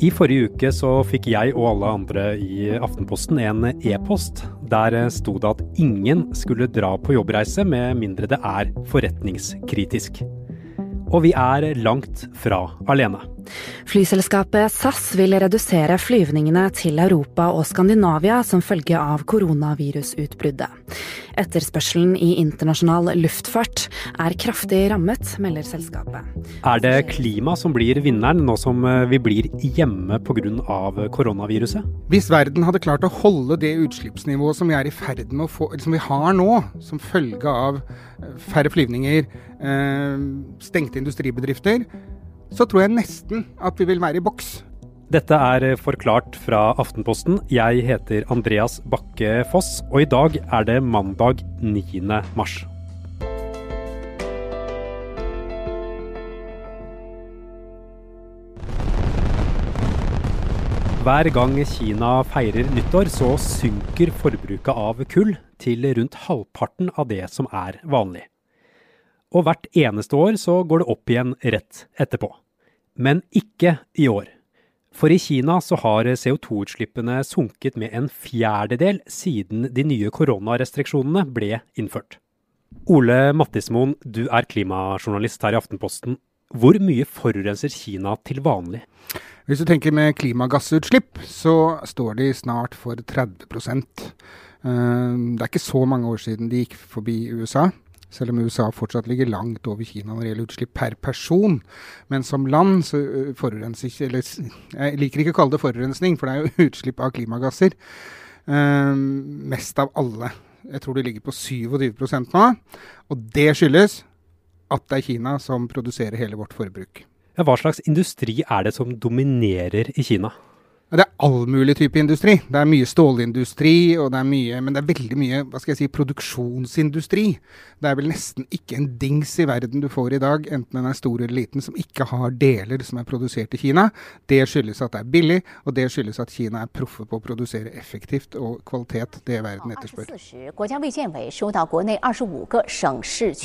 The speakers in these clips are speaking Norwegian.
I forrige uke så fikk jeg og alle andre i Aftenposten en e-post der sto det at ingen skulle dra på jobbreise med mindre det er forretningskritisk. Og vi er langt fra alene. Flyselskapet SAS vil redusere flyvningene til Europa og Skandinavia som følge av koronavirusutbruddet. Etterspørselen i internasjonal luftfart er kraftig rammet, melder selskapet. Er det klima som blir vinneren nå som eh, vi blir hjemme pga. koronaviruset? Hvis verden hadde klart å holde det utslippsnivået som vi er i ferd med å få, som vi har nå, som følge av eh, færre flyvninger, eh, stengte industribedrifter, så tror jeg nesten at vi vil være i boks. Dette er forklart fra Aftenposten. Jeg heter Andreas Bakke Foss, og i dag er det mandag 9. mars. Hver gang Kina feirer nyttår, så synker forbruket av kull til rundt halvparten av det som er vanlig. Og hvert eneste år så går det opp igjen rett etterpå. Men ikke i år. For i Kina så har CO2-utslippene sunket med en fjerdedel siden de nye koronarestriksjonene ble innført. Ole Mattismoen, du er klimajournalist her i Aftenposten. Hvor mye forurenser Kina til vanlig? Hvis du tenker med klimagassutslipp, så står de snart for 30 eh, Det er ikke så mange år siden de gikk forbi USA selv om USA fortsatt ligger langt over Kina når det gjelder utslipp per person. Men som land så forurenser ikke Eller jeg liker ikke å kalle det forurensning, for det er jo utslipp av klimagasser. Um, mest av alle. Jeg tror det ligger på 27% nå. Og det skyldes at det er Kina som produserer hele vårt forbruk. Ja, hva slags industri er det som dominerer i Kina? Det er all mulig type industri. Det er mye stålindustri, og det er mye, men det er veldig mye hva skal jeg si, produksjonsindustri. Det er vel nesten ikke en dings i verden du får i dag, enten den er stor eller liten, som ikke har deler som er produsert i Kina. Det skyldes at det er billig, og det skyldes at Kina er proffe på å produsere effektivt og kvalitet det verden etterspør.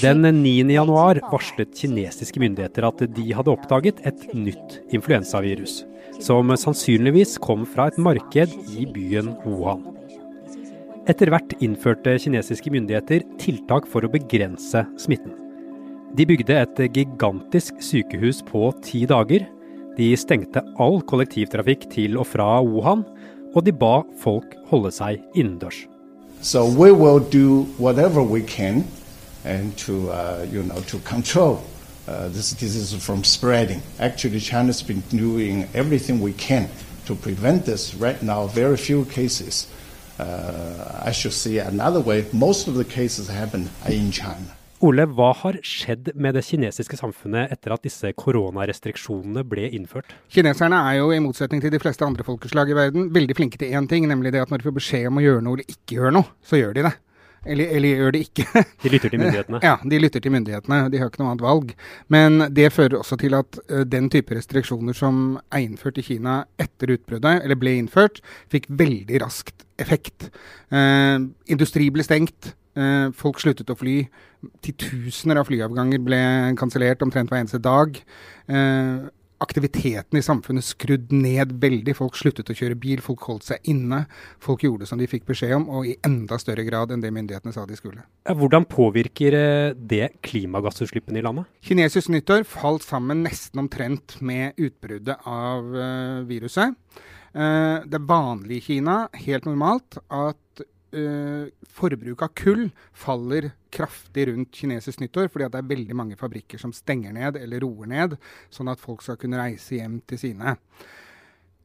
Den 9. januar varslet kinesiske myndigheter at de hadde oppdaget et nytt influensavirus som sannsynligvis kom fra et marked i byen Wuhan. Etter hvert innførte kinesiske myndigheter tiltak for å begrense smitten. De bygde et gigantisk sykehus på ti dager. De stengte all kollektivtrafikk til og fra Wuhan, og de ba folk holde seg innendørs. So we will do whatever we can and to, uh, you know, uh, this disease from spreading. Actually, China's been doing everything we can to prevent this. Right now, very few cases. Uh, I should say another way, most of the cases happen in China. Ole, hva har skjedd med det kinesiske samfunnet etter at disse koronarestriksjonene ble innført? Kineserne er jo, i motsetning til de fleste andre folkeslag i verden, veldig flinke til én ting, nemlig det at når de får beskjed om å gjøre noe eller ikke gjøre noe, så gjør de det. Eller, eller, gjør det ikke. de lytter til myndighetene? Ja, de lytter til myndighetene. De har ikke noe annet valg. Men det fører også til at uh, den type restriksjoner som er innført i Kina etter utbruddet, eller ble innført, fikk veldig raskt effekt. Uh, industri ble stengt. Uh, folk sluttet å fly. Titusener av flyavganger ble kansellert omtrent hver eneste dag. Aktiviteten i samfunnet skrudd ned veldig. Folk sluttet å kjøre bil, folk holdt seg inne. Folk gjorde som de fikk beskjed om, og i enda større grad enn det myndighetene sa de skulle. Hvordan påvirker eh, det klimagassutslippene i landet? Kinesisk nyttår falt sammen nesten omtrent med utbruddet av uh, viruset. Uh, det er vanlig i Kina, helt normalt, at uh, forbruket av kull faller kraftig rundt kinesisk nyttår, fordi det er veldig mange fabrikker som stenger ned eller roer ned, sånn at folk skal kunne reise hjem til sine.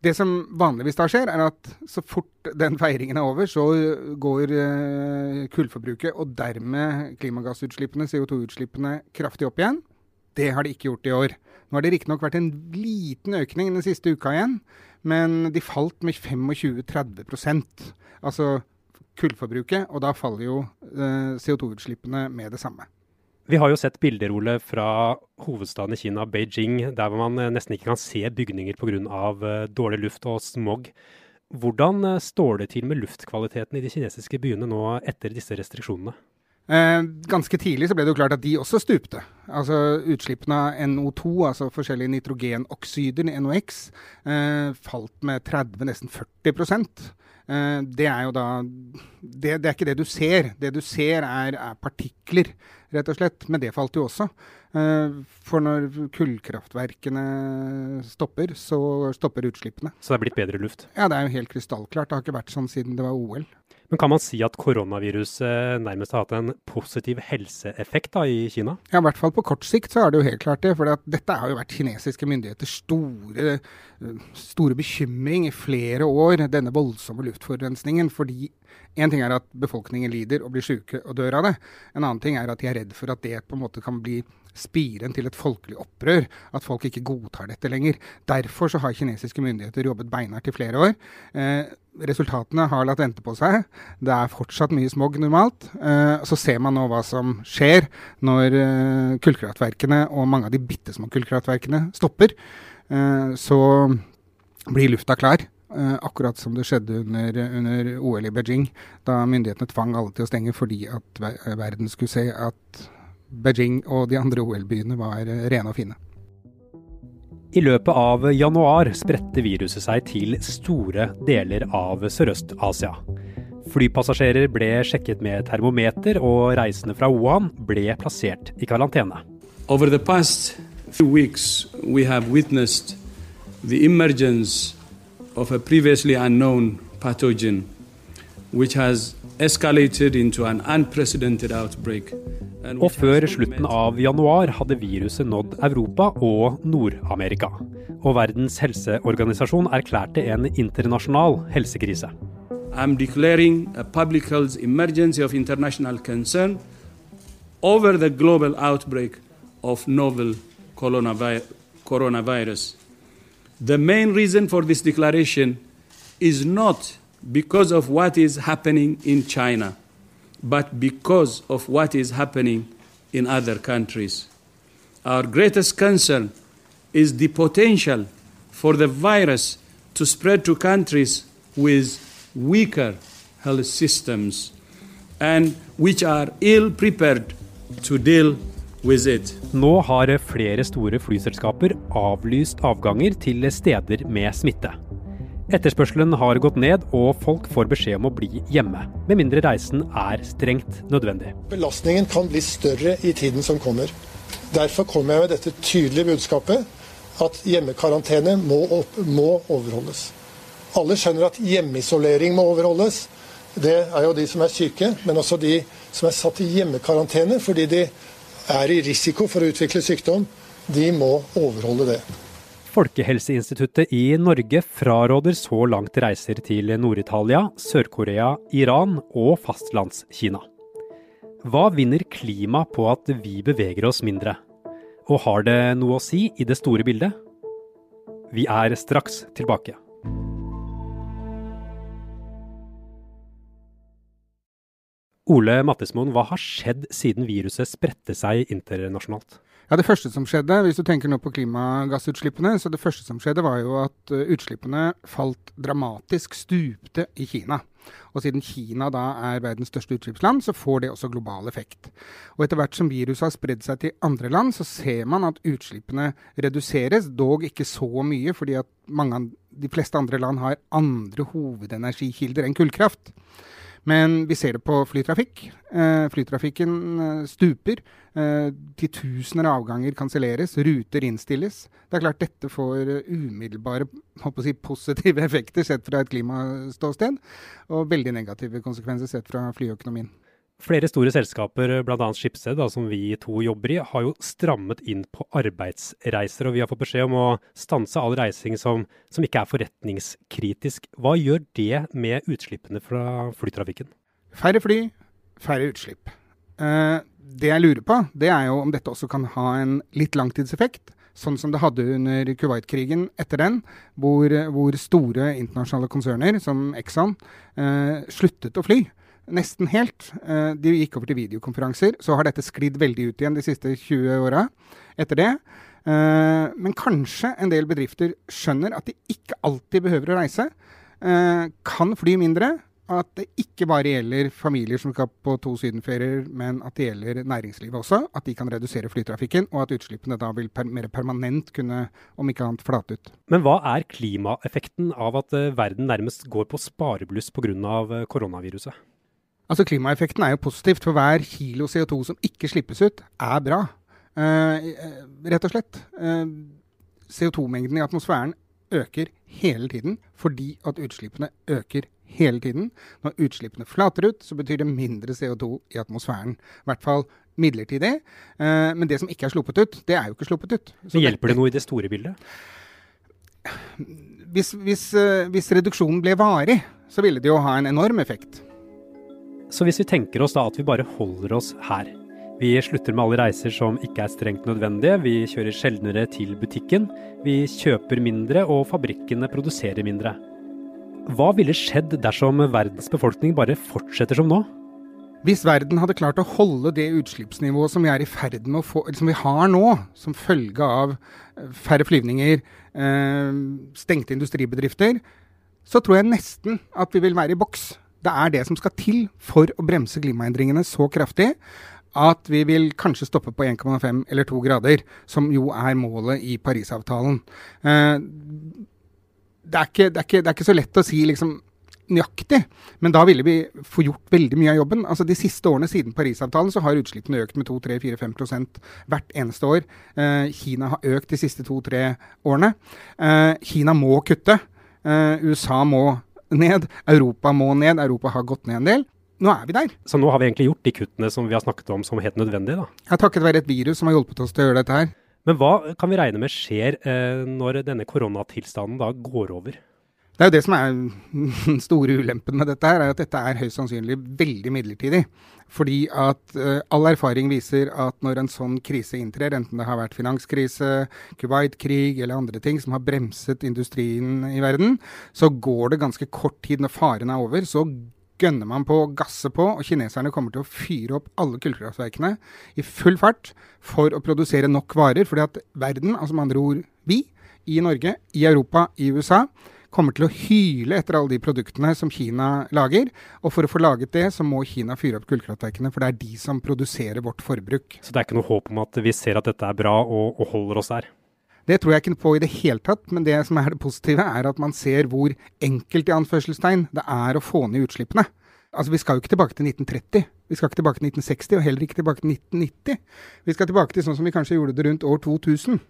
Det som vanligvis da skjer, er at så fort den feiringen er over, så går uh, kullforbruket og dermed klimagassutslippene, CO2-utslippene, kraftig opp igjen. Det har de ikke gjort i år. Nå har det riktignok vært en liten økning den siste uka igjen, men de falt med 25-30 Altså kullforbruket, og da faller jo eh, CO2-utslippene med det samme. Vi har jo sett bilder Ole, fra hovedstaden i Kina, Beijing, der man eh, nesten ikke kan se bygninger pga. Eh, dårlig luft og smog. Hvordan står det til med luftkvaliteten i de kinesiske byene nå etter disse restriksjonene? Eh, ganske tidlig så ble det jo klart at de også stupte. Altså Utslippene av NO2, altså forskjellige nitrogenoksider, NOx, eh, falt med 30, nesten 40 eh, Det er jo da det, det, er ikke det du ser. Det du ser er, er, partikler, rett og slett. Men det falt jo også. Eh, for når kullkraftverkene stopper, så stopper utslippene. Så det er blitt bedre luft? Ja, det er jo helt krystallklart. Det har ikke vært sånn siden det var OL. Men Kan man si at koronaviruset nærmest har hatt en positiv helseeffekt da, i Kina? Ja, I hvert fall på kort sikt så er det jo helt klart det. For dette har jo vært kinesiske myndigheters store, store bekymring i flere år, denne voldsomme luftforurensningen. Fordi én ting er at befolkningen lider og blir syke og dør av det. En annen ting er at de er redd for at det på en måte kan bli spiren til et folkelig opprør. At folk ikke godtar dette lenger. Derfor så har kinesiske myndigheter jobbet beinhardt i flere år. Eh, resultatene har latt vente på seg. Det er fortsatt mye smog normalt. Eh, så ser man nå hva som skjer når eh, kullkraftverkene og mange av de bitte små kullkraftverkene stopper. Eh, så blir lufta klar. Uh, akkurat som det skjedde under, under, OL i Beijing, da myndighetene tvang alle til å stenge fordi at verden skulle se at Beijing og de andre OL-byene var eh, rene og fine. I løpet av januar spredte viruset seg til store deler av Sørøst-Asia. Flypassasjerer ble sjekket med termometer, og reisende fra Wuhan ble plassert i karantene. Over the past few weeks, we have witnessed the emergence of a previously unknown pathogen, which has escalated into an unprecedented outbreak og før slutten av januar hadde viruset nådd Europa og Nord-Amerika. Og Verdens helseorganisasjon erklærte en internasjonal helsekrise. I'm declaring a public health emergency of international concern over the global outbreak of novel coronavirus. The main reason for this declaration is not because of what is happening in China but because of what is happening in other countries. Our greatest concern is the potential for the virus to spread to countries with weaker health systems and which are ill prepared to deal with it. Nå har flere store flyselskaper avlyst avganger til steder med smitte. Etterspørselen har gått ned, og folk får beskjed om å bli hjemme. Med mindre reisen er strengt nødvendig. Belastningen kan bli større i tiden som kommer. Derfor kommer jeg med dette tydelige budskapet at hjemmekarantene må, opp, må overholdes. Alle skjønner at hjemmeisolering må overholdes. Det er jo de som er syke, men også de som er satt i hjemmekarantene fordi de er i risiko for å utvikle sykdom. De må overholde det. Folkehelseinstituttet i Norge fraråder så langt reiser til Nord-Italia, Sør-Korea, Iran og fastlandskina. Hva vinner klima på at vi beveger oss mindre? Og har det noe å si i det store bildet? Vi er straks tilbake. Ole Mattismoen, hva har skjedd siden viruset spredte seg internasjonalt? Ja, Det første som skjedde, hvis du tenker nå på klimagassutslippene, så det første som skjedde var jo at uh, utslippene falt dramatisk, stupte i Kina. Og siden Kina da er verdens største utslippsland, så får det også global effekt. Og etter hvert som viruset har spredd seg til andre land, så ser man at utslippene reduseres, dog ikke så mye, fordi at mange, de fleste andre land har andre hovedenergikilder enn kullkraft. Men vi ser det på flytrafikk. Eh, flytrafikken eh, stuper. Eh, titusener av avganger kanselleres, ruter innstilles. Det er klart dette får umiddelbare si, positive effekter sett fra et klimaståsted, og veldig negative konsekvenser sett fra flyøkonomien. Flere store selskaper, bl.a. Schibsted, som vi to jobber i, har jo strammet inn på arbeidsreiser. Og vi har fått beskjed om å stanse all reising som, som ikke er forretningskritisk. Hva gjør det med utslippene fra flytrafikken? Færre fly, færre utslipp. Eh, det jeg lurer på, det er jo om dette også kan ha en litt langtidseffekt. Sånn som det hadde under Kuwait-krigen etter den, hvor, hvor, store internasjonale konserner som Exxon eh, sluttet å fly nesten helt. Eh, de gikk over til videokonferanser. Så har dette sklidd veldig ut igjen de siste 20 åra etter det. Eh, men kanskje en del bedrifter skjønner at de ikke alltid behøver å reise. Eh, kan fly mindre, at det ikke bare gjelder familier som skal på to sydenferier, men at det gjelder næringslivet også. At de kan redusere flytrafikken, og at utslippene da vil per mer permanent kunne, om ikke annet, flate ut. Men hva er klimaeffekten av at verden nærmest går på sparebluss pga. Koronaviruset? Altså Klimaeffekten er jo positivt, for hver kilo CO2 som ikke slippes ut, er bra. Uh, rett og slett. CO2-mengden i atmosfæren øker hele tiden fordi at utslippene øker hele tiden. Når utslippene flater ut, så betyr det mindre CO2 i atmosfæren. I hvert fall midlertidig. Eh, men det som ikke er sluppet ut, det er jo ikke sluppet ut. Så men Hjelper det noe i det store bildet? Hvis, hvis, uh, hvis reduksjonen ble varig, så ville det jo ha en enorm effekt. Så hvis vi tenker oss da at vi bare holder oss her, vi slutter med alle reiser som ikke er strengt nødvendige, vi kjører sjeldnere til butikken, vi kjøper mindre og fabrikkene produserer mindre. Hva ville skjedd dersom verdens befolkning bare fortsetter som nå? Hvis verden hadde klart å holde det utslippsnivået som vi er i ferd med å få, som vi har nå, som følge av eh, færre flyvninger, eh, stengte industribedrifter, så tror jeg nesten at vi vil være i boks. Det er det som skal til for å bremse klimaendringene så kraftig at vi vil kanskje stoppe på 1,5 eller 2 grader, som jo er målet i Parisavtalen. Eh, det, er ikke, det, er ikke, det, er ikke, så lett å si liksom nøyaktig, men da ville vi få gjort veldig mye av jobben. Altså De siste årene siden Parisavtalen så har utslippene økt med 2-3-4-5 hvert eneste år. Eh, Kina har økt de siste to-tre årene. Eh, Kina må kutte. USA må ned. Europa må ned. Europa har gått ned en del nå er vi der. Så nå har vi egentlig gjort de kuttene som vi har snakket om som helt nødvendige, da? Ja, takket være et virus som har hjulpet oss til å gjøre dette her. Men hva kan vi regne med skjer eh, når denne koronatilstanden da går over? Det er jo det som er den store ulempen med dette, her, er at dette er høyst sannsynlig veldig midlertidig. Fordi at uh, all erfaring viser at når en sånn krise inntrer, enten det har vært finanskrise, Kuwait-krig eller andre ting som har bremset industrien i verden, så går det ganske kort tid når faren er over. så gønner man på, gasser på, og kineserne kommer til å fyre opp alle kullkraftverkene i full fart for å produsere nok varer. fordi at verden, altså med andre ord vi, i Norge, i Europa, i USA, kommer til å hyle etter alle de produktene som Kina lager. Og for å få laget det, så må Kina fyre opp kullkraftverkene, for det er de som produserer vårt forbruk. Så det er ikke noe håp om at vi ser at dette er bra og, og holder oss der? Det tror jeg ikke på i det hele tatt, men det som er det positive, er at man ser hvor enkelt i anførselstegn det er å få ned utslippene. Altså, Vi skal jo ikke tilbake til 1930, vi skal ikke tilbake til 1960, og heller ikke tilbake til 1990. Vi skal tilbake til sånn som vi kanskje gjorde det rundt år 2000.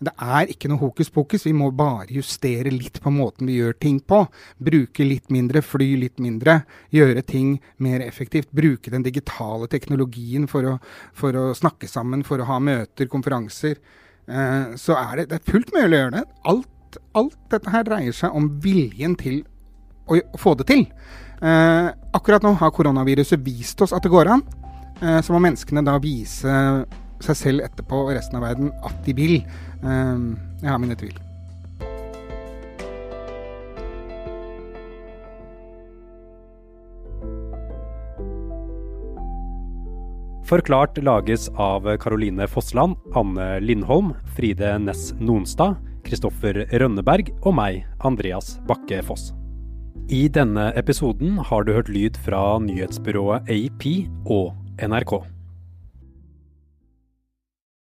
Det er ikke noe hokus pokus, vi må bare justere litt på måten vi gjør ting på. Bruke litt mindre, fly litt mindre, gjøre ting mer effektivt. Bruke den digitale teknologien for å, for å snakke sammen, for å ha møter, konferanser. Eh, så er det, det er fullt mulig å gjøre det. Alt, alt dette her dreier seg om viljen til å, å få det til. Eh, akkurat nå har koronaviruset vist oss at det går an. Eh, så må menneskene da vise seg selv etterpå og resten av verden at de vil. Eh, jeg har mine tvil. Forklart lages av Caroline Fossland, Anne Lindholm, Fride Næss Nonstad, Kristoffer Rønneberg og meg, Andreas Bakke Foss. I denne episoden har du hørt lyd fra nyhetsbyrået AP og NRK.